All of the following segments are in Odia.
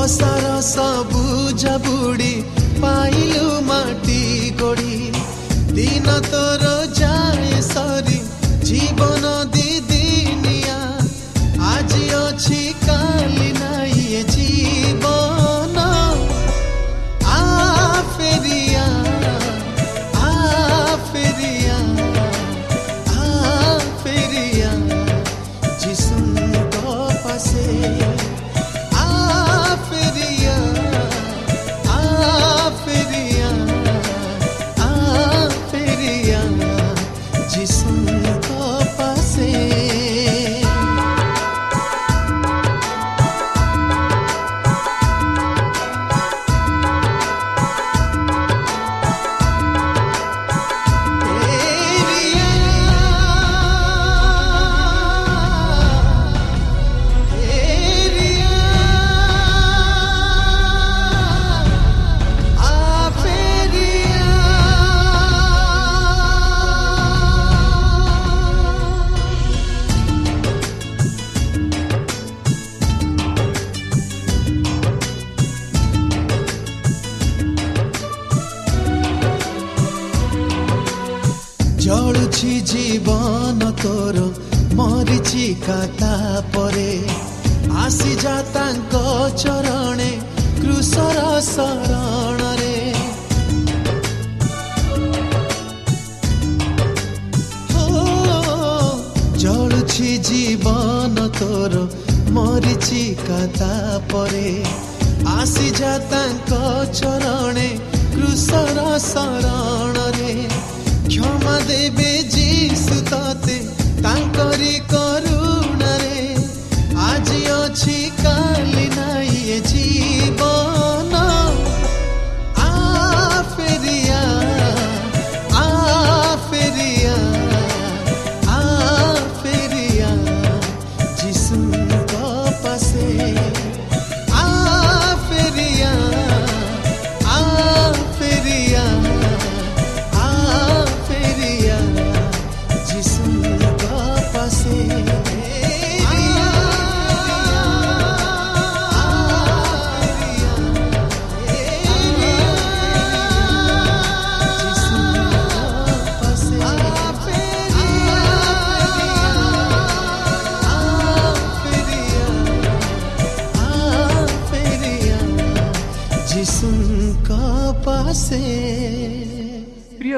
ଅସାର ସବୁଜ ବୁଡ଼ି ପାଇଲୁ ମାଟି ଗୋଡ଼ି ଦିନ ଜଳୁଛି ଜୀବନ ତୋର ମରିଛି କାତା ପରେ। ଆସିଯା ତାଙ୍କ ଚରଣେ କୃଷର ଶରଣରେ। କ୍ଷମା ଦେବେ ଯୀଶୁ ତତେ ତାଙ୍କରି କରୁଣାରେ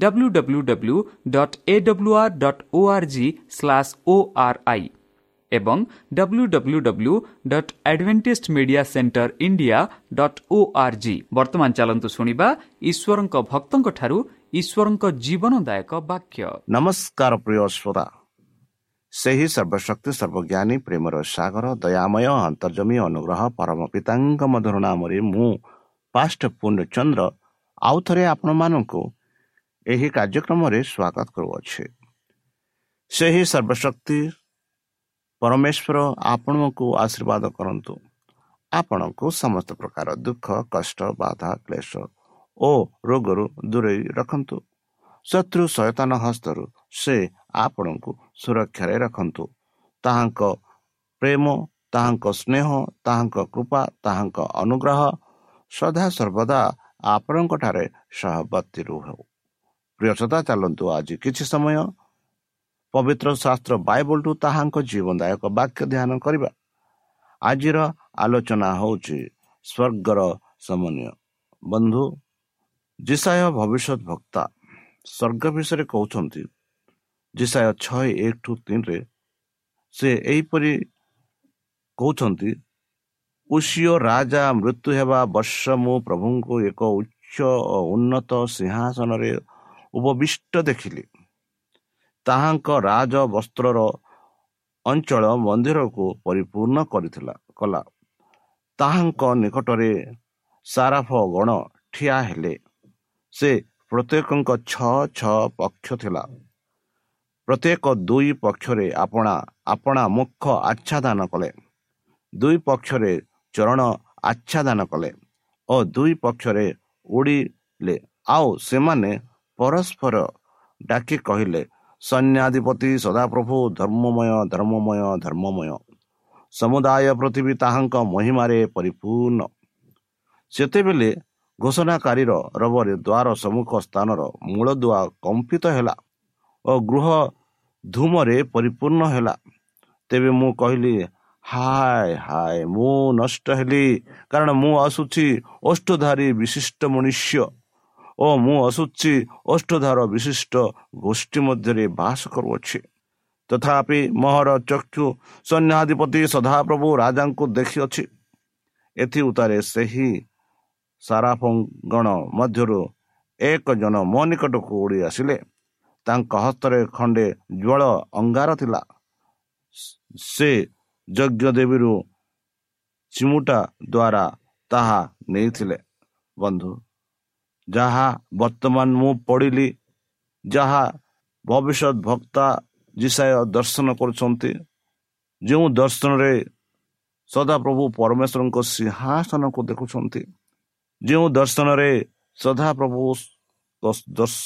dot O R I ଏବଂ W W W dot Adventist media centre India dot O R G ବର୍ତ୍ତମାନ ଚାଲନ୍ତୁ ଶୁଣିବା ଈଶ୍ୱରଙ୍କ ଭକ୍ତଙ୍କଠାରୁ ଈଶ୍ୱରଙ୍କ ଜୀବନଦାୟକ ବାକ୍ୟ ନମସ୍କାର ପ୍ରିୟ ଶ୍ରୋତା ସେହି ସର୍ବଶକ୍ତି ସର୍ବଜ୍ଞାନୀ ପ୍ରେମର ସାଗର ଦୟାମୟ ଅନ୍ତର୍ଜମୀ ଅନୁଗ୍ରହ ପରମ ପିତାଙ୍କ ମଧୁର ନାମରେ ମୁଁ ପାଷ୍ଟ ପୂର୍ଣ୍ଣଚନ୍ଦ୍ର ଆଉ ଥରେ ଆପଣମାନଙ୍କୁ ଏହି କାର୍ଯ୍ୟକ୍ରମରେ ସ୍ୱାଗତ କରୁଅଛି। ସେହି ସର୍ବଶକ୍ତି ପରମେଶ୍ୱର ଆପଣଙ୍କୁ ଆଶୀର୍ବାଦ କରନ୍ତୁ। ଆପଣଙ୍କୁ ସମସ୍ତ ପ୍ରକାର ଦୁଃଖ କଷ୍ଟ ବାଧା କ୍ଲେଶ ଓ ରୋଗରୁ ଦୂରେଇ ରଖନ୍ତୁ। ଶତ୍ରୁ ସଚେତନ ହସ୍ତରୁ ସେ ଆପଣଙ୍କୁ ସୁରକ୍ଷାରେ ରଖନ୍ତୁ। ତାହାଙ୍କ ପ୍ରେମ ତାହାଙ୍କ ସ୍ନେହ ତାହାଙ୍କ କୃପା ତାହାଙ୍କ ଅନୁଗ୍ରହ ସଦା ସର୍ବଦା ଆପଣଙ୍କଠାରେ ସହବର୍ତ୍ତୀ ରୁହ ପ୍ରିୟସଦା ଚାଲନ୍ତୁ ଆଜି କିଛି ସମୟ ପବିତ୍ର ଶାସ୍ତ୍ର ବାଇବଲଠୁ ତାହାଙ୍କ ଜୀବନଦାୟକ ବାକ୍ୟ ଧ୍ୟାନ କରିବା। ଆଜିର ଆଲୋଚନା ହେଉଛି ସ୍ୱର୍ଗର ସମନ୍ୱୟ। ବନ୍ଧୁ ଜିସାୟ ଭବିଷ୍ୟତ ଭକ୍ତା ସ୍ୱର୍ଗ ବିଷୟରେ କହୁଛନ୍ତି ଜିସାୟ ଛଅ ଏକ ଟୁ ତିନିରେ ସେ ଏହିପରି କହୁଛନ୍ତି ଉଷିଓ ରାଜା ମୃତ୍ୟୁ ହେବା ବର୍ଷ ମୁଁ ପ୍ରଭୁଙ୍କୁ ଏକ ଉଚ୍ଚ ଓ ଉନ୍ନତ ସିଂହାସନରେ ଉପବିଷ୍ଟ ଦେଖିଲି। ତାହାଙ୍କ ରାଜ ବସ୍ତ୍ରର ଅଞ୍ଚଳ ମନ୍ଦିରକୁ ପରିପୂର୍ଣ୍ଣ କରିଥିଲା କଲା। ତାହାଙ୍କ ନିକଟରେ ସାରାଫ ଗଣ ଠିଆ ହେଲେ। ସେ ପ୍ରତ୍ୟେକଙ୍କ ଛଅ ଛଅ ପକ୍ଷ ଥିଲା। ପ୍ରତ୍ୟେକ ଦୁଇ ପକ୍ଷରେ ଆପଣା ଆପଣା ମୁଖ ଆଚ୍ଛାଦାନ କଲେ। ଦୁଇ ପକ୍ଷରେ ଚରଣ ଆଚ୍ଛାଦାନ କଲେ ଓ ଦୁଇ ପକ୍ଷରେ ଉଡ଼ିଲେ। ଆଉ ସେମାନେ ପରସ୍ପର ଡାକି କହିଲେ ସୈନ୍ୟାଧିପତି ସଦାପ୍ରଭୁ ଧର୍ମମୟ ଧର୍ମମୟ ଧର୍ମମୟ। ସମୁଦାୟ ପୃଥିବୀ ତାହାଙ୍କ ମହିମାରେ ପରିପୂର୍ଣ୍ଣ ସେତେବେଳେ ଘୋଷଣାକାରୀର ରବରେ ଦ୍ୱାର ସମ୍ମୁଖ ସ୍ଥାନର ମୂଳଦୁଆ କମ୍ପିତ ହେଲା ଓ ଗୃହ ଧୂମରେ ପରିପୂର୍ଣ୍ଣ ହେଲା। ତେବେ ମୁଁ କହିଲି ହାୟ ହାୟ ମୁଁ ନଷ୍ଟ ହେଲି କାରଣ ମୁଁ ଆସୁଛି ଅଷ୍ଟଧାରୀ ବିଶିଷ୍ଟ ମନୁଷ୍ୟ। ଓ ମୁଁ ଆସୁଛି ଅଷ୍ଟଧାର ବିଶିଷ୍ଟ ଗୋଷ୍ଠୀ ମଧ୍ୟରେ ବାସ କରୁଅଛି। ତଥାପି ମୋହର ଚକ୍ଷୁ ସୈନ୍ୟାଧିପତି ସଦାପ୍ରଭୁ ରାଜାଙ୍କୁ ଦେଖିଅଛି। ଏଥି ଉତ୍ତାରେ ସେହି ସାରାଫଗଣ ମଧ୍ୟରୁ ଏକ ଜଣ ମୋ ନିକଟକୁ ଉଡ଼ି ଆସିଲେ। ତାଙ୍କ ହସ୍ତରେ ଖଣ୍ଡେ ଜ୍ୱଳ ଅଙ୍ଗାର ଥିଲା। ସେ ଯଜ୍ଞ ଦେବୀରୁ ଚିମୁଟା ଦ୍ୱାରା ତାହା ନେଇଥିଲେ। ବନ୍ଧୁ ଯାହା ବର୍ତ୍ତମାନ ମୁଁ ପଢ଼ିଲି ଯାହା ଭବିଷ୍ୟତ ଭକ୍ତା ଜିସାୟ ଦର୍ଶନ କରୁଛନ୍ତି ଯେଉଁ ଦର୍ଶନରେ ସଦାପ୍ରଭୁ ପରମେଶ୍ୱରଙ୍କ ସିଂହାସନକୁ ଦେଖୁଛନ୍ତି ଯେଉଁ ଦର୍ଶନରେ ସଦାପ୍ରଭୁ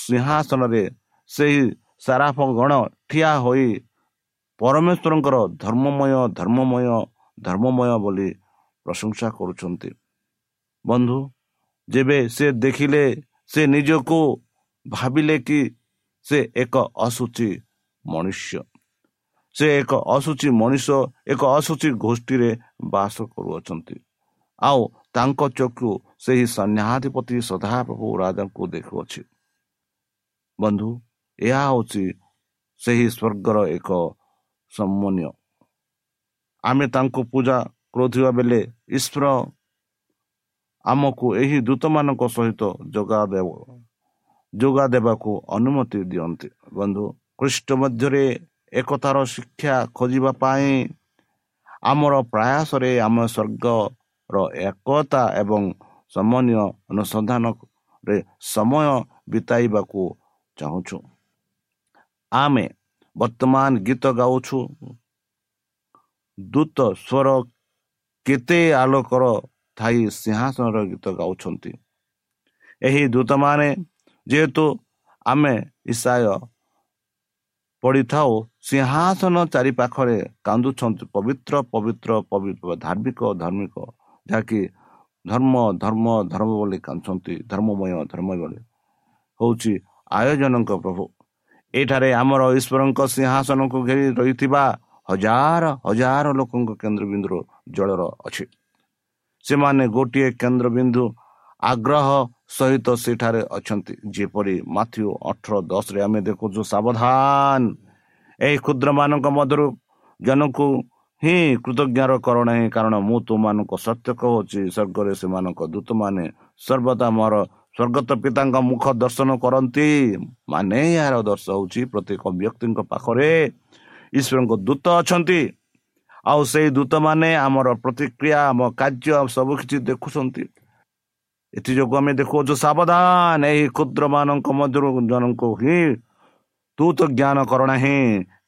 ସିଂହାସନରେ ସେହି ସାରାଫ ଗଣ ଠିଆ ହୋଇ ପରମେଶ୍ୱରଙ୍କର ଧର୍ମମୟ ଧର୍ମମୟ ଧର୍ମମୟ ବୋଲି ପ୍ରଶଂସା କରୁଛନ୍ତି। ବନ୍ଧୁ ଯେବେ ସେ ଦେଖିଲେ ସେ ନିଜକୁ ଭାବିଲେ କି ସେ ଏକ ଅସୁଚି ମନୁଷ୍ୟ ସେ ଏକ ଅସୁଚି ମଣିଷ ଏକ ଅସୁଚି ଗୋଷ୍ଠୀରେ ବାସ କରୁଅଛନ୍ତି। ଆଉ ତାଙ୍କ ଚକ୍ଷୁ ସେହି ସନ୍ନ୍ୟାଧିପତି ସଦାପ୍ରଭୁ ରାଜାଙ୍କୁ ଦେଖୁଅଛି। ବନ୍ଧୁ ଏହା ହେଉଛି ସେହି ସ୍ୱର୍ଗର ଏକ ସମନ୍ୱୟ ଆମେ ତାଙ୍କୁ ପୂଜା କରୁଥିବା ବେଳେ ଈଶ୍ୱର ଆମକୁ ଏହି ଦୂତମାନଙ୍କ ସହିତ ଯୋଗାଦେବ ଯୋଗା ଦେବାକୁ ଅନୁମତି ଦିଅନ୍ତି। ବନ୍ଧୁ ଖ୍ରୀଷ୍ଟ ମଧ୍ୟରେ ଏକତାର ଶିକ୍ଷା ଖୋଜିବା ପାଇଁ ଆମର ପ୍ରୟାସରେ ଆମ ସ୍ୱର୍ଗର ଏକତା ଏବଂ ସମନ୍ୱୟ ଅନୁସନ୍ଧାନରେ ସମୟ ବିତାଇବାକୁ ଚାହୁଁଛୁ। ଆମେ ବର୍ତ୍ତମାନ ଗୀତ ଗାଉଛୁ। ଦୂତ ସ୍ୱର କେତେ ଆଲୋକର ଥାଇ ସିଂହାସନର ଗୀତ ଗାଉଛନ୍ତି ଏହି ଦୂତମାନେ ଯେହେତୁ ଆମେ ଇସାୟ ପଡ଼ିଥାଉ ସିଂହାସନ ଚାରିପାଖରେ କାନ୍ଦୁଛନ୍ତି ପବିତ୍ର ପବିତ୍ର ପବିତ୍ର ଧାର୍ମିକ ଧାର୍ମିକ ଯାହାକି ଧର୍ମ ଧର୍ମ ଧର୍ମ ବୋଲି କାନ୍ଦୁଛନ୍ତି ଧର୍ମମୟ ଧର୍ମ ବୋଲି ହେଉଛି ଆୟୋଜନଙ୍କ ପ୍ରଭୁ ଏଠାରେ ଆମର ଈଶ୍ୱରଙ୍କ ସିଂହାସନକୁ ଘେରି ରହିଥିବା ହଜାର ହଜାର ଲୋକଙ୍କ କେନ୍ଦ୍ରବିନ୍ଦୁର ଜଳର ଅଛି ସେମାନେ ଗୋଟିଏ କେନ୍ଦ୍ରବିନ୍ଦୁ ଆଗ୍ରହ ସହିତ ସେଠାରେ ଅଛନ୍ତି। ଯେପରି ମାଥ୍ୟୁ ଅଠର ଦଶରେ ଆମେ ଦେଖୁଛୁ ସାବଧାନ। ଏହି କ୍ଷୁଦ୍ରମାନଙ୍କ ମଧ୍ୟରୁ ଜଣକୁ ହିଁ କୃତଜ୍ଞର କର ନାହିଁ କାରଣ ମୁଁ ତୁମମାନଙ୍କୁ ସତ୍ୟ କହୁଛି ସ୍ୱର୍ଗରେ ସେମାନଙ୍କ ଦୂତମାନେ ସର୍ବଦା ମୋର ସ୍ୱର୍ଗତ ପିତାଙ୍କ ମୁଖ ଦର୍ଶନ କରନ୍ତି। ମାନେ ଏହାର ଦର୍ଶ ହେଉଛି ପ୍ରତ୍ୟେକ ବ୍ୟକ୍ତିଙ୍କ ପାଖରେ ଈଶ୍ୱରଙ୍କ ଦୂତ ଅଛନ୍ତି। ଆଉ ସେଇ ଦୂତମାନେ ଆମର ପ୍ରତିକ୍ରିୟା ଆମ କାର୍ଯ୍ୟ ସବୁ କିଛି ଦେଖୁଛନ୍ତି। ଏଥିଯୋଗୁଁ ଆମେ ଦେଖୁଅଛୁ ସାବଧାନ ଏହି କ୍ଷୁଦ୍ରମାନଙ୍କ ମଧ୍ୟରୁ ଜଣଙ୍କୁ ହିଁ ତୁ ତ ଜ୍ଞାନ କର ନାହିଁ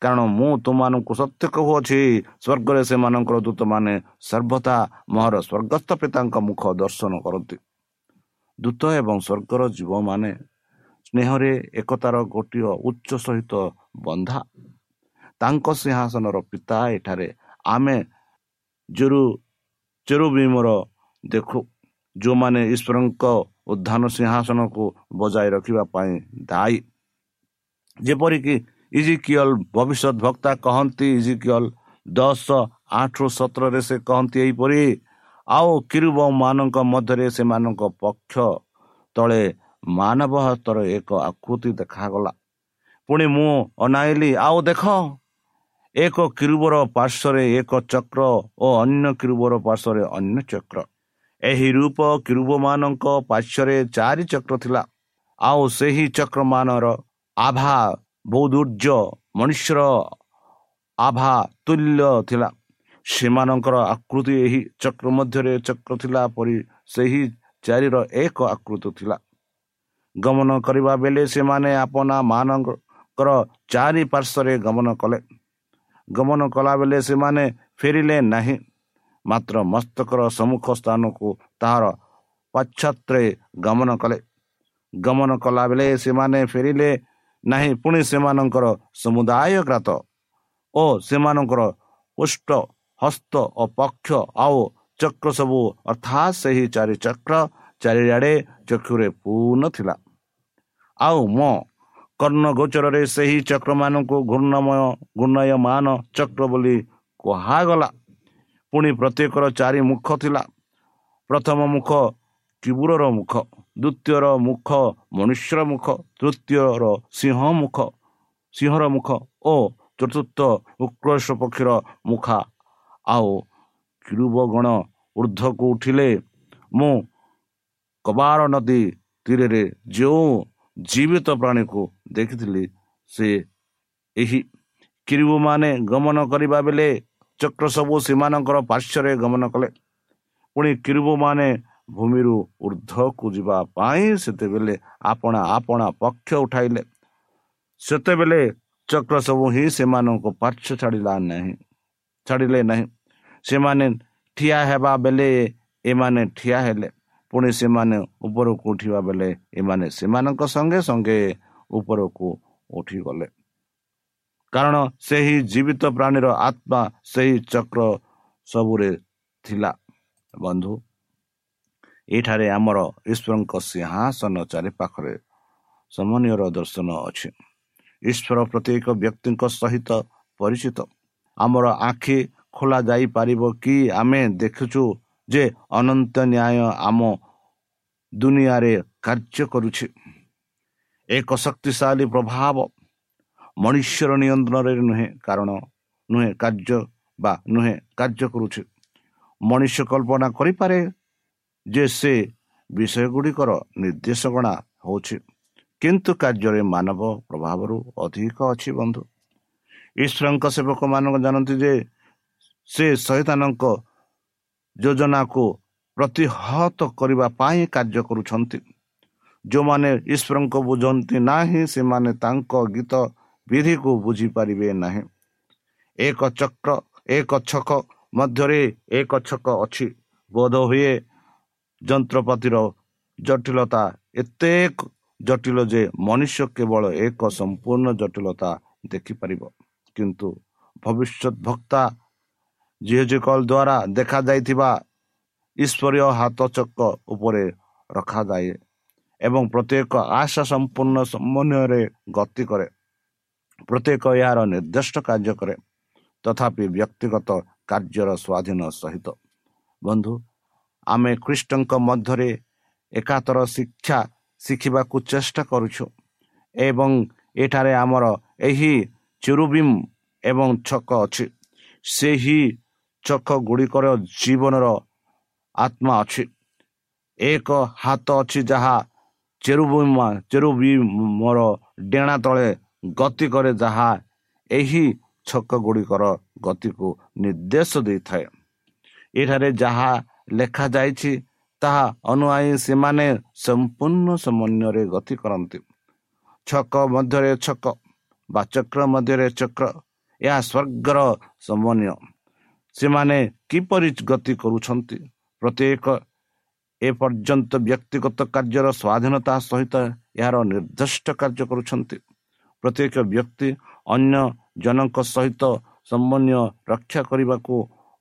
କାରଣ ମୁଁ ତୁମମାନଙ୍କୁ ସତ୍ୟ କହୁଅଛି ସ୍ୱର୍ଗରେ ସେମାନଙ୍କର ଦୂତମାନେ ସର୍ବଦା ମୋହର ସ୍ୱର୍ଗସ୍ଥ ପିତାଙ୍କ ମୁଖ ଦର୍ଶନ କରନ୍ତି। ଦୂତ ଏବଂ ସ୍ୱର୍ଗର ଜୀବମାନେ ସ୍ନେହରେ ଏକତାର ଗୋଟିଏ ଉଚ୍ଚ ସହିତ ବନ୍ଧା। ତାଙ୍କ ସିଂହାସନର ପିତା ଏଠାରେ ଆମେ ଜେରୁ ଚେରୁବିମର ଦେଖୁ ଯେଉଁମାନେ ଈଶ୍ୱରଙ୍କ ଉଦ୍ଧାନ ସିଂହାସନକୁ ବଜାୟ ରଖିବା ପାଇଁ ଦାୟୀ। ଯେପରିକି ଇଜିକିଅଲ ଭବିଷ୍ୟତ ବକ୍ତା କହନ୍ତି ଇଜିକିଅଲ ଦଶ ଆଠରୁ ସତରରେ ସେ କହନ୍ତି ଏହିପରି ଆଉ କିରୁବ ମାନଙ୍କ ମଧ୍ୟରେ ସେମାନଙ୍କ ପକ୍ଷ ତଳେ ମାନବ ହସ୍ତର ଏକ ଆକୃତି ଦେଖାଗଲା। ପୁଣି ମୁଁ ଅନାଇଲି ଆଉ ଦେଖ ଏକ କିରୁବର ପାର୍ଶ୍ୱରେ ଏକ ଚକ୍ର ଓ ଅନ୍ୟ କିରୁବର ପାର୍ଶ୍ୱରେ ଅନ୍ୟ ଚକ୍ର। ଏହି ରୂପ କିରୁବମାନଙ୍କ ପାର୍ଶ୍ୱରେ ଚାରି ଚକ୍ର ଥିଲା। ଆଉ ସେହି ଚକ୍ରମାନର ଆଭା ବୌଦୁର୍ଯ୍ୟ ମନୁଷ୍ୟର ଆଭା ତୁଲ୍ୟ ଥିଲା। ସେମାନଙ୍କର ଆକୃତି ଏହି ଚକ୍ର ମଧ୍ୟରେ ଚକ୍ର ଥିଲା ପରି ସେହି ଚାରିର ଏକ ଆକୃତି ଥିଲା। ଗମନ କରିବା ବେଳେ ସେମାନେ ଆପଣା ମାନଙ୍କର ଚାରି ପାର୍ଶ୍ୱରେ ଗମନ କଲେ। ଗମନ କଲାବେଳେ ସେମାନେ ଫେରିଲେ ନାହିଁ। ମାତ୍ର ମସ୍ତକର ସମ୍ମୁଖ ସ୍ଥାନକୁ ତାହାର ପାଶ୍ଚାତ୍ୟରେ ଗମନ କଲେ। ଗମନ କଲାବେଳେ ସେମାନେ ଫେରିଲେ ନାହିଁ ପୁଣି ସେମାନଙ୍କର ସମୁଦାୟ ଗ୍ରାତ ଓ ସେମାନଙ୍କର ପୃଷ୍ଠ ହସ୍ତ ଓ ପକ୍ଷ ଆଉ ଚକ୍ର ସବୁ ଅର୍ଥାତ୍ ସେହି ଚାରି ଚକ୍ର ଚାରିଆଡ଼େ ଚକ୍ଷୁରେ ପୂର୍ଣ୍ଣ ଥିଲା। ଆଉ ମୋ କର୍ଣ୍ଣ ଗୋଚରରେ ସେହି ଚକ୍ରମାନଙ୍କୁ ଘୂର୍ଣ୍ଣମୟ ଘୂର୍ଣ୍ଣୟମାନ ଚକ୍ର ବୋଲି କୁହାଗଲା। ପୁଣି ପ୍ରତ୍ୟେକର ଚାରି ମୁଖ ଥିଲା। ପ୍ରଥମ ମୁଖ କିବୁରର ମୁଖ ଦ୍ୱିତୀୟର ମୁଖ ମନୁଷ୍ୟର ମୁଖ ତୃତୀୟର ସିଂହ ମୁଖ ସିଂହର ମୁଖ ଓ ଚତୁର୍ଥ ଉକ୍ରୋଶ ପକ୍ଷୀର ମୁଖା। ଆଉ କିରୁବ ଗଣ ଉର୍ଦ୍ଧ୍ୱକୁ ଉଠିଲେ ମୁଁ କବାର ନଦୀ ତୀରରେ ଯେଉଁ ଜୀବିତ ପ୍ରାଣୀକୁ ଦେଖିଥିଲି ସେ ଏହି କିରୁବମାନେ ଗମନ କରିବା ବେଳେ ଚକ୍ର ସବୁ ସେମାନଙ୍କର ପାର୍ଶ୍ୱରେ ଗମନ କଲେ। ପୁଣି କିରୁବମାନେ ଭୂମିରୁ ଉର୍ଦ୍ଧ୍ୱକୁ ଯିବା ପାଇଁ ସେତେବେଳେ ଆପଣା ଆପଣା ପକ୍ଷ ଉଠାଇଲେ। ସେତେବେଳେ ଚକ୍ର ସବୁ ହିଁ ସେମାନଙ୍କ ପାର୍ଶ୍ୱ ଛାଡ଼ିଲା ନାହିଁ ଛାଡ଼ିଲେ ନାହିଁ। ସେମାନେ ଠିଆ ହେବା ବେଳେ ଏମାନେ ଠିଆ ହେଲେ। ପୁଣି ସେମାନେ ଉପରକୁ ଉଠିବା ବେଳେ ଏମାନେ ସେମାନଙ୍କ ସଙ୍ଗେ ସଙ୍ଗେ ଉପରକୁ ଉଠିଗଲେ। କାରଣ ସେହି ଜୀବିତ ପ୍ରାଣୀର ଆତ୍ମା ସେହି ଚକ୍ର ସବୁରେ ଥିଲା। ବନ୍ଧୁ ଏଠାରେ ଆମର ଈଶ୍ୱରଙ୍କ ସିଂହାସନ ଚାରିପାଖରେ ସମନ୍ୱୟର ଦର୍ଶନ ଅଛି। ଈଶ୍ୱର ପ୍ରତ୍ୟେକ ବ୍ୟକ୍ତିଙ୍କ ସହିତ ପରିଚିତ। ଆମର ଆଖି ଖୋଲା ଯାଇପାରିବ କି ଆମେ ଦେଖୁଛୁ ଯେ ଅନନ୍ତ ନ୍ୟାୟ ଆମ ଦୁନିଆରେ କାର୍ଯ୍ୟ କରୁଛି। ଏକ ଶକ୍ତିଶାଳୀ ପ୍ରଭାବ ମନୁଷ୍ୟର ନିୟନ୍ତ୍ରଣରେ ନୁହେଁ କାରଣ ନୁହେଁ କାର୍ଯ୍ୟ ବା ନୁହେଁ କାର୍ଯ୍ୟ କରୁଛି। ମଣିଷ କଳ୍ପନା କରିପାରେ ଯେ ସେ ବିଷୟ ଗୁଡ଼ିକର ନିର୍ଦ୍ଦେଶଗଣା ହେଉଛି। କିନ୍ତୁ କାର୍ଯ୍ୟରେ ମାନବ ପ୍ରଭାବରୁ ଅଧିକ ଅଛି ବନ୍ଧୁ। ଈଶ୍ୱରଙ୍କ ସେବକମାନଙ୍କ ଜାଣନ୍ତି ଯେ ସେ ସହିତାନଙ୍କ ଯୋଜନାକୁ ପ୍ରତିହତ କରିବା ପାଇଁ କାର୍ଯ୍ୟ କରୁଛନ୍ତି। ଯେଉଁମାନେ ଈଶ୍ୱରଙ୍କୁ ବୁଝନ୍ତି ନାହିଁ ସେମାନେ ତାଙ୍କ ଗୀତ ବିଧିକୁ ବୁଝିପାରିବେ ନାହିଁ। ଏକ ଚକ୍ର ଏକ ଛକ ମଧ୍ୟରେ ଏକ ଛକ ଅଛି। ବୋଧ ହୁଏ ଯନ୍ତ୍ରପାତିର ଜଟିଳତା ଏତେ ଜଟିଳ ଯେ ମନୁଷ୍ୟ କେବଳ ଏକ ସମ୍ପୂର୍ଣ୍ଣ ଜଟିଳତା ଦେଖିପାରିବ। କିନ୍ତୁ ଭବିଷ୍ୟତ ଭକ୍ତା ଜିଓଜିକଲ ଦ୍ୱାରା ଦେଖାଯାଇଥିବା ଈଶ୍ୱରୀୟ ହାତ ଚକ ଉପରେ ରଖାଯାଏ ଏବଂ ପ୍ରତ୍ୟେକ ଆଶା ସମ୍ପୂର୍ଣ୍ଣ ସମନ୍ୱୟରେ ଗତି କରେ। ପ୍ରତ୍ୟେକ ଏହାର ନିର୍ଦ୍ଦିଷ୍ଟ କାର୍ଯ୍ୟ କରେ ତଥାପି ବ୍ୟକ୍ତିଗତ କାର୍ଯ୍ୟର ସ୍ୱାଧୀନ ସହିତ। ବନ୍ଧୁ ଆମେ ଖ୍ରୀଷ୍ଟଙ୍କ ମଧ୍ୟରେ ଏକାତର ଶିକ୍ଷା ଶିଖିବାକୁ ଚେଷ୍ଟା କରୁଛୁ ଏବଂ ଏଠାରେ ଆମର ଏହି ଚିରୁବିମ୍ ଏବଂ ଛକ ଅଛି। ସେହି ଛକ ଗୁଡ଼ିକର ଜୀବନର ଆତ୍ମା ଅଛି। ଏକ ହାତ ଅଛି ଯାହା ଚେରୁବିମା ଚେରୁବି ମୋର ଡେଣା ତଳେ ଗତି କରେ ଯାହା ଏହି ଛକ ଗୁଡ଼ିକର ଗତିକୁ ନିର୍ଦ୍ଦେଶ ଦେଇଥାଏ। ଏଠାରେ ଯାହା ଲେଖାଯାଇଛି ତାହା ଅନୁଆଇ ସେମାନେ ସମ୍ପୂର୍ଣ୍ଣ ସମନ୍ୱୟରେ ଗତି କରନ୍ତି। ଛକ ମଧ୍ୟରେ ଛକ ବା ଚକ୍ର ମଧ୍ୟରେ ଚକ୍ର ଏହା ସ୍ୱର୍ଗର ସମନ୍ୱୟ। ସେମାନେ କିପରି ଗତି କରୁଛନ୍ତି? ପ୍ରତ୍ୟେକ ଏପର୍ଯ୍ୟନ୍ତ ବ୍ୟକ୍ତିଗତ କାର୍ଯ୍ୟର ସ୍ୱାଧୀନତା ସହିତ ଏହାର ନିର୍ଦ୍ଦିଷ୍ଟ କାର୍ଯ୍ୟ କରୁଛନ୍ତି। ପ୍ରତ୍ୟେକ ବ୍ୟକ୍ତି ଅନ୍ୟ ଜଣଙ୍କ ସହିତ ସମନ୍ୱୟ ରକ୍ଷା କରିବାକୁ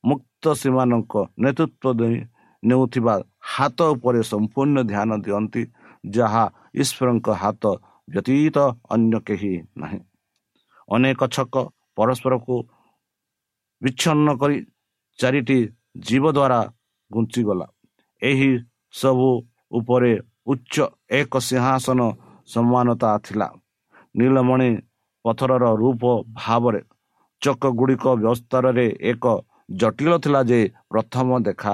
ମୁକ୍ତ ସେମାନଙ୍କ ନେତୃତ୍ୱ ଦେଇ ନେଉଥିବା ହାତ ଉପରେ ସମ୍ପୂର୍ଣ୍ଣ ଧ୍ୟାନ ଦିଅନ୍ତି ଯାହା ଈଶ୍ୱରଙ୍କ ହାତ ବ୍ୟତୀତ ଅନ୍ୟ କେହି ନାହିଁ। ଅନେକ ଛକ ପରସ୍ପରକୁ ବିଚ୍ଛନ୍ନ କରି ଚାରିଟି ଜୀବ ଦ୍ୱାରା ଘୁଞ୍ଚିଗଲା। ଏହି ସବୁ ଉପରେ ଉଚ୍ଚ ଏକ ସିଂହାସନ ସମାନତା ଥିଲା। ନୀଳମଣି ପଥରର ରୂପ ଭାବରେ ଚକ ଗୁଡ଼ିକ ଏକ ଜଟିଳ ଥିଲା ଯେ ପ୍ରଥମ ଦେଖା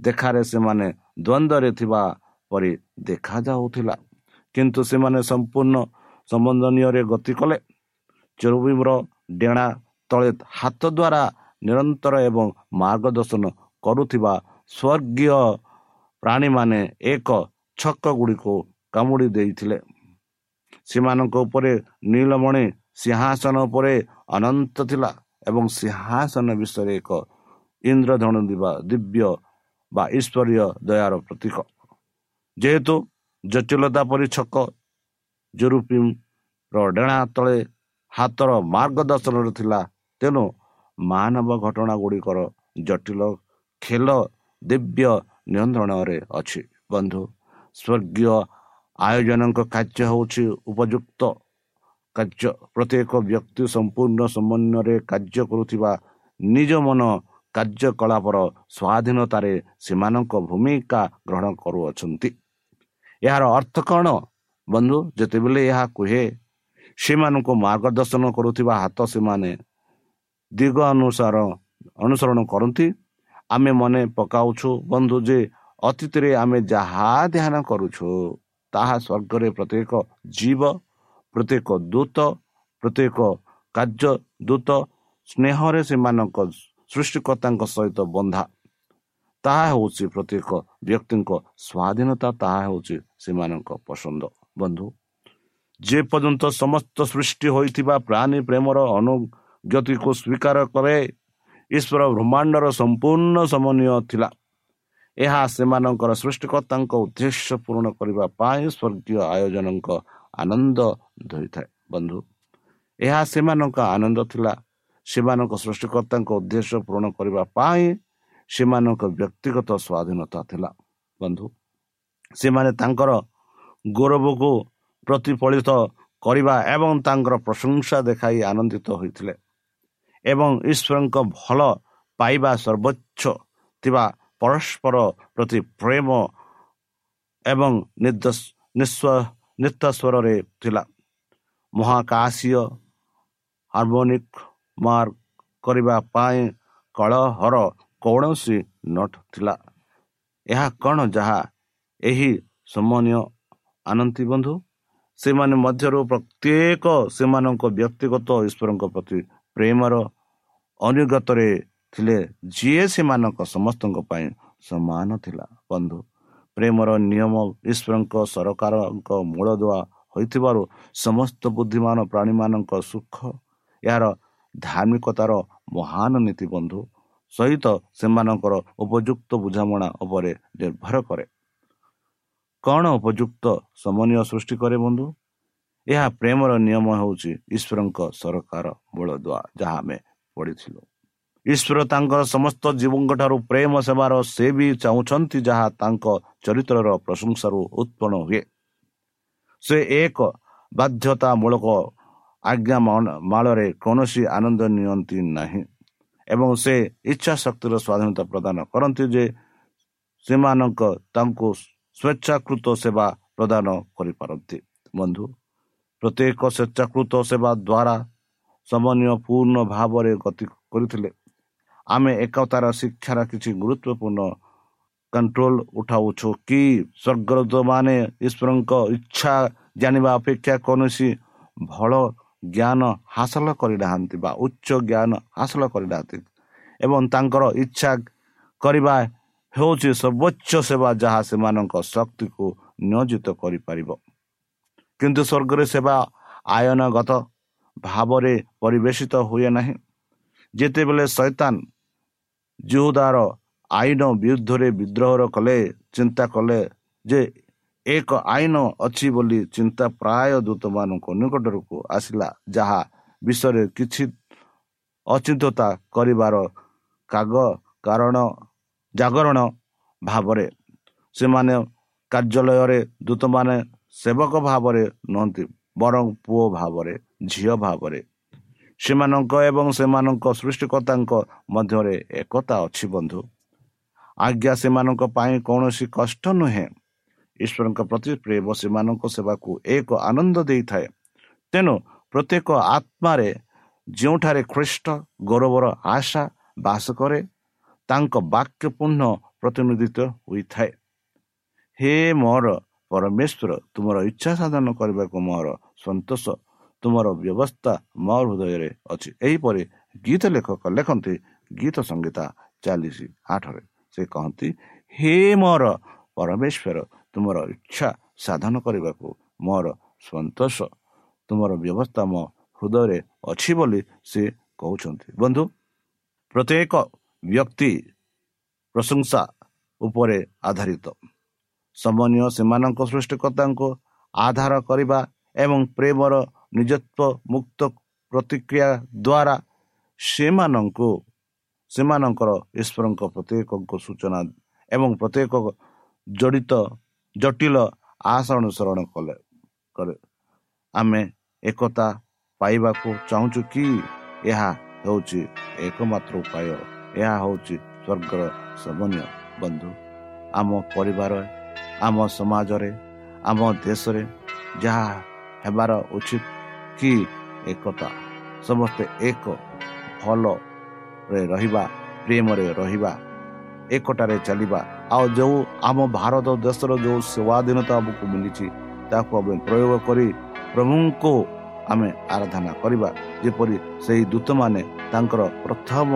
ଦେଖାରେ ସେମାନେ ଦ୍ୱନ୍ଦ୍ୱରେ ଥିବା ପରି ଦେଖାଯାଉଥିଲା। କିନ୍ତୁ ସେମାନେ ସମ୍ପୂର୍ଣ୍ଣ ସମ୍ବନ୍ଧନୀୟରେ ଗତି କଲେ। ଚରୁବିମ୍ର ଡେଣା ତଳେ ହାତ ଦ୍ୱାରା ନିରନ୍ତର ଏବଂ ମାର୍ଗଦର୍ଶନ କରୁଥିବା ସ୍ୱର୍ଗୀୟ ପ୍ରାଣୀମାନେ ଏକ ଛକ ଗୁଡ଼ିକୁ କାମୁଡ଼ି ଦେଇଥିଲେ। ସେମାନଙ୍କ ଉପରେ ନୀଳମଣି ସିଂହାସନ ଉପରେ ଅନନ୍ତ ଥିଲା ଏବଂ ସିଂହାସନ ବିଷୟରେ ଏକ ଇନ୍ଦ୍ରଧନୁ ଦିବା ଦିବ୍ୟ ବା ଈଶ୍ୱରୀୟ ଦୟାର ପ୍ରତୀକ। ଯେହେତୁ ଜଟିଳତା ପରି ଛକ ଜୁରୁପିମ୍ର ଡେଣା ତଳେ ହାତର ମାର୍ଗଦର୍ଶନରେ ଥିଲା ତେଣୁ ମାନବ ଘଟଣା ଗୁଡ଼ିକର ଜଟିଳ ଖେଳ ଦିବ୍ୟ ନିୟନ୍ତ୍ରଣରେ ଅଛି। ବନ୍ଧୁ ସ୍ୱର୍ଗୀୟ ଆୟୋଜନଙ୍କ କାର୍ଯ୍ୟ ହେଉଛି ଉପଯୁକ୍ତ କାର୍ଯ୍ୟ। ପ୍ରତ୍ୟେକ ବ୍ୟକ୍ତି ସମ୍ପୂର୍ଣ୍ଣ ସମନ୍ୱୟରେ କାର୍ଯ୍ୟ କରୁଥିବା ନିଜ ମନ କାର୍ଯ୍ୟକଳାପର ସ୍ୱାଧୀନତାରେ ସେମାନଙ୍କ ଭୂମିକା ଗ୍ରହଣ କରୁଅଛନ୍ତି। ଏହାର ଅର୍ଥ କ'ଣ? ବନ୍ଧୁ ଯେତେବେଳେ ଏହା କୁହେ ସେମାନଙ୍କୁ ମାର୍ଗଦର୍ଶନ କରୁଥିବା ହାତ ସେମାନେ ଦିଗ ଅନୁସାର ଅନୁସରଣ କରନ୍ତି। ଆମେ ମନେ ପକାଉଛୁ ବନ୍ଧୁ ଯେ ଅତୀତରେ ଆମେ ଯାହା ଧ୍ୟାନ କରୁଛୁ ତାହା ସ୍ୱର୍ଗରେ ପ୍ରତ୍ୟେକ ଜୀବ ପ୍ରତ୍ୟେକ ଦୂତ ପ୍ରତ୍ୟେକ କାର୍ଯ୍ୟ ଦୂତ ସ୍ନେହରେ ସେମାନଙ୍କ ସୃଷ୍ଟିକର୍ତ୍ତାଙ୍କ ସହିତ ବନ୍ଧା। ତାହା ହେଉଛି ପ୍ରତ୍ୟେକ ବ୍ୟକ୍ତିଙ୍କ ସ୍ୱାଧୀନତା ତାହା ହେଉଛି ସେମାନଙ୍କ ପସନ୍ଦ। ବନ୍ଧୁ ଯେ ପର୍ଯ୍ୟନ୍ତ ସମସ୍ତ ସୃଷ୍ଟି ହୋଇଥିବା ପ୍ରାଣୀ ପ୍ରେମର ଅନୁଗତିକୁ ସ୍ୱୀକାର କରେ। ଈଶ୍ୱର ବ୍ରହ୍ମାଣ୍ଡର ସମ୍ପୂର୍ଣ୍ଣ ସମନ୍ୱୟ ଥିଲା। ଏହା ସେମାନଙ୍କର ସୃଷ୍ଟିକର୍ତ୍ତାଙ୍କ ଉଦ୍ଦେଶ୍ୟ ପୂରଣ କରିବା ପାଇଁ ସ୍ୱର୍ଗୀୟ ଆୟୋଜନଙ୍କ ଆନନ୍ଦ ଧରିଥାଏ। ବନ୍ଧୁ ଏହା ସେମାନଙ୍କ ଆନନ୍ଦ ଥିଲା। ସେମାନଙ୍କ ସୃଷ୍ଟିକର୍ତ୍ତାଙ୍କ ଉଦ୍ଦେଶ୍ୟ ପୂରଣ କରିବା ପାଇଁ ସେମାନଙ୍କ ବ୍ୟକ୍ତିଗତ ସ୍ୱାଧୀନତା ଥିଲା। ବନ୍ଧୁ ସେମାନେ ତାଙ୍କର ଗୌରବକୁ ପ୍ରତିଫଳିତ କରିବା ଏବଂ ତାଙ୍କର ପ୍ରଶଂସା ଦେଖାଇ ଆନନ୍ଦିତ ହୋଇଥିଲେ। ଏବଂ ଈଶ୍ୱରଙ୍କ ଭଲ ପାଇବା ସର୍ବୋଚ୍ଚ ଥିବା ପରସ୍ପର ପ୍ରତି ପ୍ରେମ ଏବଂ ନିତ୍ୱରରେ ଥିଲା। ମହାକାଶୀୟ ହାର୍ମୋନିକ ମାର୍କ କରିବା ପାଇଁ କଳହର କୌଣସି ନଟ ଥିଲା। ଏହା କ'ଣ ଯାହା ଏହି ସମନ୍ୱୟ? ଆନନ୍ତି ବନ୍ଧୁ ସେମାନେ ମଧ୍ୟରୁ ପ୍ରତ୍ୟେକ ସେମାନଙ୍କ ବ୍ୟକ୍ତିଗତ ଈଶ୍ୱରଙ୍କ ପ୍ରତି ପ୍ରେମର ଅନୁଗତରେ ଥିଲେ। ଯିଏ ସେମାନଙ୍କ ସମସ୍ତଙ୍କ ପାଇଁ ସମାନ ଥିଲା। ବନ୍ଧୁ ପ୍ରେମର ନିୟମ ଈଶ୍ୱରଙ୍କ ସରକାରଙ୍କ ମୂଳଦୁଆ ହୋଇଥିବାରୁ ସମସ୍ତ ବୁଦ୍ଧିମାନ ପ୍ରାଣୀମାନଙ୍କ ସୁଖ ଏହାର ଧାର୍ମିକତାର ମହାନ ନୀତି ବନ୍ଧୁ ସହିତ ସେମାନଙ୍କର ଉପଯୁକ୍ତ ବୁଝାମଣା ଉପରେ ନିର୍ଭର କରେ। କ'ଣ ଉପଯୁକ୍ତ ସମନୀୟ ସୃଷ୍ଟି କରେ ବନ୍ଧୁ? ଏହା ପ୍ରେମର ନିୟମ ହେଉଛି ଈଶ୍ୱରଙ୍କ ସରକାର ବଳଦୁଆ ଯାହା ଆମେ ପଢ଼ିଥିଲୁ ଈଶ୍ୱର ତାଙ୍କର ସମସ୍ତ ଜୀବଙ୍କ ଠାରୁ ପ୍ରେମ ସେବାର ସେ ବି ଚାହୁଁଛନ୍ତି ଯାହା ତାଙ୍କ ଚରିତ୍ରର ପ୍ରଶଂସାରୁ ଉତ୍ପନ୍ନ ହୁଏ। ସେ ଏକ ବାଧ୍ୟତାମୂଳକ ଆଜ୍ଞା ମାଳରେ କୌଣସି ଆନନ୍ଦ ନିଅନ୍ତି ନାହିଁ ଏବଂ ସେ ଇଚ୍ଛା ଶକ୍ତିର ସ୍ୱାଧୀନତା ପ୍ରଦାନ କରନ୍ତି ଯେ ସେମାନଙ୍କ ତାଙ୍କୁ ସ୍ୱେଚ୍ଛାକୃତ ସେବା ପ୍ରଦାନ କରିପାରନ୍ତି। ବନ୍ଧୁ ପ୍ରତ୍ୟେକ ସ୍ୱେଚ୍ଛାକୃତ ସେବା ଦ୍ୱାରା ସମନ୍ୱୟ ପୂର୍ଣ୍ଣ ଭାବରେ ଗତି କରିଥିଲେ। ଆମେ ଏକତାର ଶିକ୍ଷାର କିଛି ଗୁରୁତ୍ୱପୂର୍ଣ୍ଣ କଣ୍ଟ୍ରୋଲ ଉଠାଉଛୁ କି? ସ୍ୱର୍ଗରମାନେ ଈଶ୍ୱରଙ୍କ ଇଚ୍ଛା ଜାଣିବା ଅପେକ୍ଷା କୌଣସି ଭଲ ଜ୍ଞାନ ହାସଲ କରିନାହାନ୍ତି ବା ଉଚ୍ଚ ଜ୍ଞାନ ହାସଲ କରିନାହାନ୍ତି ଏବଂ ତାଙ୍କର ଇଚ୍ଛା କରିବା ହେଉଛି ସର୍ବୋଚ୍ଚ ସେବା ଯାହା ସେମାନଙ୍କ ଶକ୍ତିକୁ ନିୟୋଜିତ କରିପାରିବ। କିନ୍ତୁ ସ୍ୱର୍ଗରେ ସେବା ଆୟନଗତ ଭାବରେ ପରିବେଶିତ ହୁଏ ନାହିଁ। ଯେତେବେଳେ ସୈତାନ ଜୁହୁଦାର ଆଇନ ବିରୁଦ୍ଧରେ ବିଦ୍ରୋହ କଲେ ଚିନ୍ତା କଲେ ଯେ ଏକ ଆଇନ ଅଛି ବୋଲି ଚିନ୍ତା ପ୍ରାୟ ଦୂତମାନଙ୍କ ନିକଟକୁ ଆସିଲା ଯାହା ବିଷୟରେ କିଛି ଅଚିନ୍ତତା କରିବାର କାଗ କାରଣ ଜାଗରଣ ଭାବରେ ସେମାନେ କାର୍ଯ୍ୟାଳୟରେ ଦୂତମାନେ ସେବକ ଭାବରେ ନୁହନ୍ତି ବରଂ ପୁଅ ଭାବରେ ଝିଅ ଭାବରେ। ସେମାନଙ୍କ ଏବଂ ସେମାନଙ୍କ ସୃଷ୍ଟିକର୍ତ୍ତାଙ୍କ ମଧ୍ୟରେ ଏକତା ଅଛି ବନ୍ଧୁ। ଆଜ୍ଞା ସେମାନଙ୍କ ପାଇଁ କୌଣସି କଷ୍ଟ ନୁହେଁ। ଈଶ୍ୱରଙ୍କ ପ୍ରତି ପ୍ରେମ ସେମାନଙ୍କ ସେବାକୁ ଏକ ଆନନ୍ଦ ଦେଇଥାଏ। ତେଣୁ ପ୍ରତ୍ୟେକ ଆତ୍ମାରେ ଯେଉଁଠାରେ ଖ୍ରୀଷ୍ଟ ଗୌରବର ଆଶା ବାସ କରେ ତାଙ୍କ ବାକ୍ୟ ପୂର୍ଣ୍ଣ ପ୍ରତିନିଧିତ୍ୱ ହୋଇଥାଏ। ହେ ମୋର ପରମେଶ୍ୱର ତୁମର ଇଚ୍ଛା ସାଧନ କରିବାକୁ ମୋର ସନ୍ତୋଷ ତୁମର ବ୍ୟବସ୍ଥା ମୋ ହୃଦୟରେ ଅଛି। ଏହିପରି ଗୀତ ଲେଖକ ଲେଖନ୍ତି ଗୀତ ସଙ୍ଗୀତା ଚାଲିଶ ଆଠରେ। ସେ କହନ୍ତି ହେ ମୋର ପରମେଶ୍ୱର ତୁମର ଇଚ୍ଛା ସାଧନ କରିବାକୁ ମୋର ସନ୍ତୋଷ। ତୁମର ବ୍ୟବସ୍ଥା ମୋ ହୃଦୟରେ ଅଛି ବୋଲି ସେ କହୁଛନ୍ତି। ବନ୍ଧୁ ପ୍ରତ୍ୟେକ ବ୍ୟକ୍ତି ପ୍ରଶଂସା ଉପରେ ଆଧାରିତ। ସମନ୍ୱୟ ସେମାନଙ୍କ ସୃଷ୍ଟିକର୍ତ୍ତାଙ୍କୁ ଆଧାର କରିବା ଏବଂ ପ୍ରେମର ନିଜତ୍ୱ ମୁକ୍ତ ପ୍ରତିକ୍ରିୟା ଦ୍ୱାରା ସେମାନଙ୍କୁ ସେମାନଙ୍କର ଈଶ୍ୱରଙ୍କ ପ୍ରତ୍ୟେକଙ୍କ ସୂଚନା ଏବଂ ପ୍ରତ୍ୟେକ ଜଡ଼ିତ ଜଟିଳ ଆଶା ଅନୁସରଣ କଲେ କରେ। ଆମେ ଏକତା ପାଇବାକୁ ଚାହୁଁଛୁ କି? ଏହା ହେଉଛି ଏକମାତ୍ର ଉପାୟ। ଏହା ହେଉଛି ସ୍ୱର୍ଗର ସମନ୍ୱୟ ବନ୍ଧୁ ଆମ ପରିବାର ଆମ ସମାଜରେ ଆମ ଦେଶରେ ଯାହା ହେବାର ଉଚିତ କି ଏକତା? ସମସ୍ତେ ଏକ ଭଲରେ ରହିବା ପ୍ରେମରେ ରହିବା ଏକଟାରେ ଚାଲିବା। ଆଉ ଯେଉଁ ଆମ ଭାରତ ଦେଶର ଯେଉଁ ସ୍ୱାଧୀନତା ଆମକୁ ମିଳିଛି ତାକୁ ଆମେ ପ୍ରୟୋଗ କରି ପ୍ରଭୁଙ୍କୁ ଆମେ ଆରାଧନା କରିବା। ଯେପରି ସେହି ଦୂତମାନେ ତାଙ୍କର ପ୍ରଥମ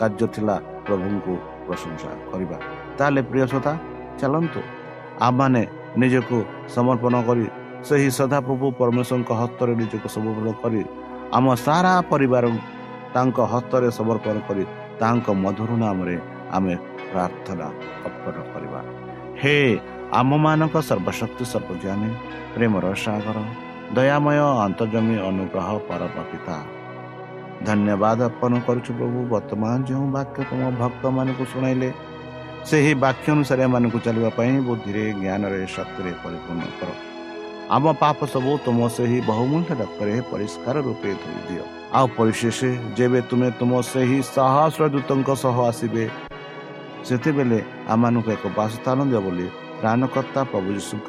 କାର୍ଯ୍ୟ ଥିଲା ପ୍ରଭୁଙ୍କୁ ପ୍ରଶଂସା କରିବା। ତାହେଲେ ପ୍ରିୟ ଶ୍ରୋତା ଚାଲନ୍ତୁ। ଆମମାନେ ନିଜକୁ ସମର୍ପଣ କରି ସେହି ସଦାପ୍ରଭୁ ପରମେଶ୍ୱରଙ୍କ ହସ୍ତରେ ନିଜକୁ ସମର୍ପଣ କରି ଆମ ସାରା ପରିବାର ତାଙ୍କ ହସ୍ତରେ ସମର୍ପଣ କରି ତାଙ୍କ ମଧୁର ନାମରେ ଆମେ ପ୍ରାର୍ଥନା ଅର୍ପଣ କରିବା। ହେ ଆମମାନଙ୍କ ସର୍ବଶକ୍ତି ସର୍ବଜ୍ଞାନୀ ପ୍ରେମର ସାଗର ଦୟାମୟ ଅନ୍ତର୍ଜମୀ ଅନୁଗ୍ରହ ପରମ ପିତା ଧନ୍ୟବାଦ ଅର୍ପଣ କରୁଛୁ ପ୍ରଭୁ ବର୍ତ୍ତମାନ ଯେଉଁ ବାକ୍ୟ ତୁମ ଭକ୍ତମାନଙ୍କୁ ଶୁଣାଇଲେ ସେହି ବାକ୍ୟ ଅନୁସାରେ ଏମାନଙ୍କୁ ଚାଲିବା ପାଇଁ ବୁଦ୍ଧିରେ ଜ୍ଞାନରେ ଶକ୍ତିରେ ପରିପୂର୍ଣ୍ଣ କର। ଆମ ପାପ ସବୁ ତୁମ ସେହି ବହୁମୂଲ୍ୟ ରକ୍ତରେ ପରିଷ୍କାର ରୂପେ ଧୋଇଦିଅ ଆଉ ପରିଶେଷ ଯେବେ ତୁମେ ତୁମ ସେହି ସହସ୍ର ଦୂତଙ୍କ ସହ ଆସିବେ ସେତେବେଳେ ଆମମାନଙ୍କୁ ଏକ ବାସସ୍ଥାନ ଦିଅ ବୋଲି ପ୍ରାଣକର୍ତ୍ତା ପ୍ରଭୁ ଯୀଶୁଙ୍କ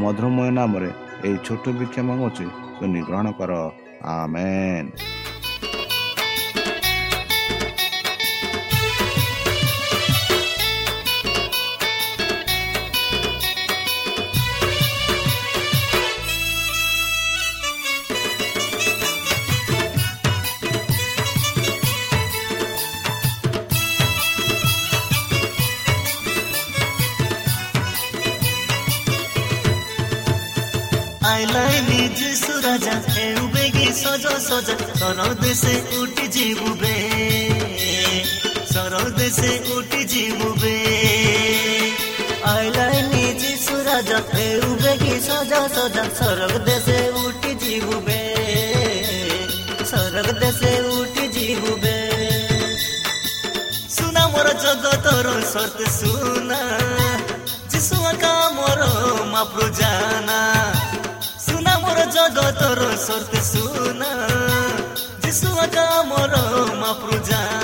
ମଧୁରମୟ ନାମରେ ଏହି ଛୋଟ ବିକ୍ଷା ମାଗୁଛି ଶୁନି ଗ୍ରହଣ କର ଆମେନ୍ রাজা হেউবে গে সজ সজা সর দেশে উঠি জিবুবে সর দেশে উঠি জিবুবে আইলাই নিজি সুরাজা হেউবে গে সজ সজা সর দেশে উঠি জিবুবে সর দেশে উঠি জিবুবে সুনা মোর জগতর সত সুনা যিসু আকা মোর মাপ্রু জানা জগতর সত সুনা যিশু আজ মোর মাপ্রু জানা।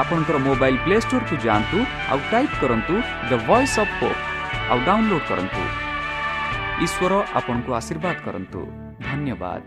ଆପଣଙ୍କର ମୋବାଇଲ୍ ପ୍ଲେ ଷ୍ଟୋରକୁ ଯାଆନ୍ତୁ ଆଉ ଟାଇପ୍ କରନ୍ତୁ ଦ ଭଏସ୍ ଅଫ୍ ହୋପ୍ ଆଉ ଡାଉନଲୋଡ୍ କରନ୍ତୁ। ଈଶ୍ୱର ଆପଣଙ୍କୁ ଆଶୀର୍ବାଦ କରନ୍ତୁ। ଧନ୍ୟବାଦ।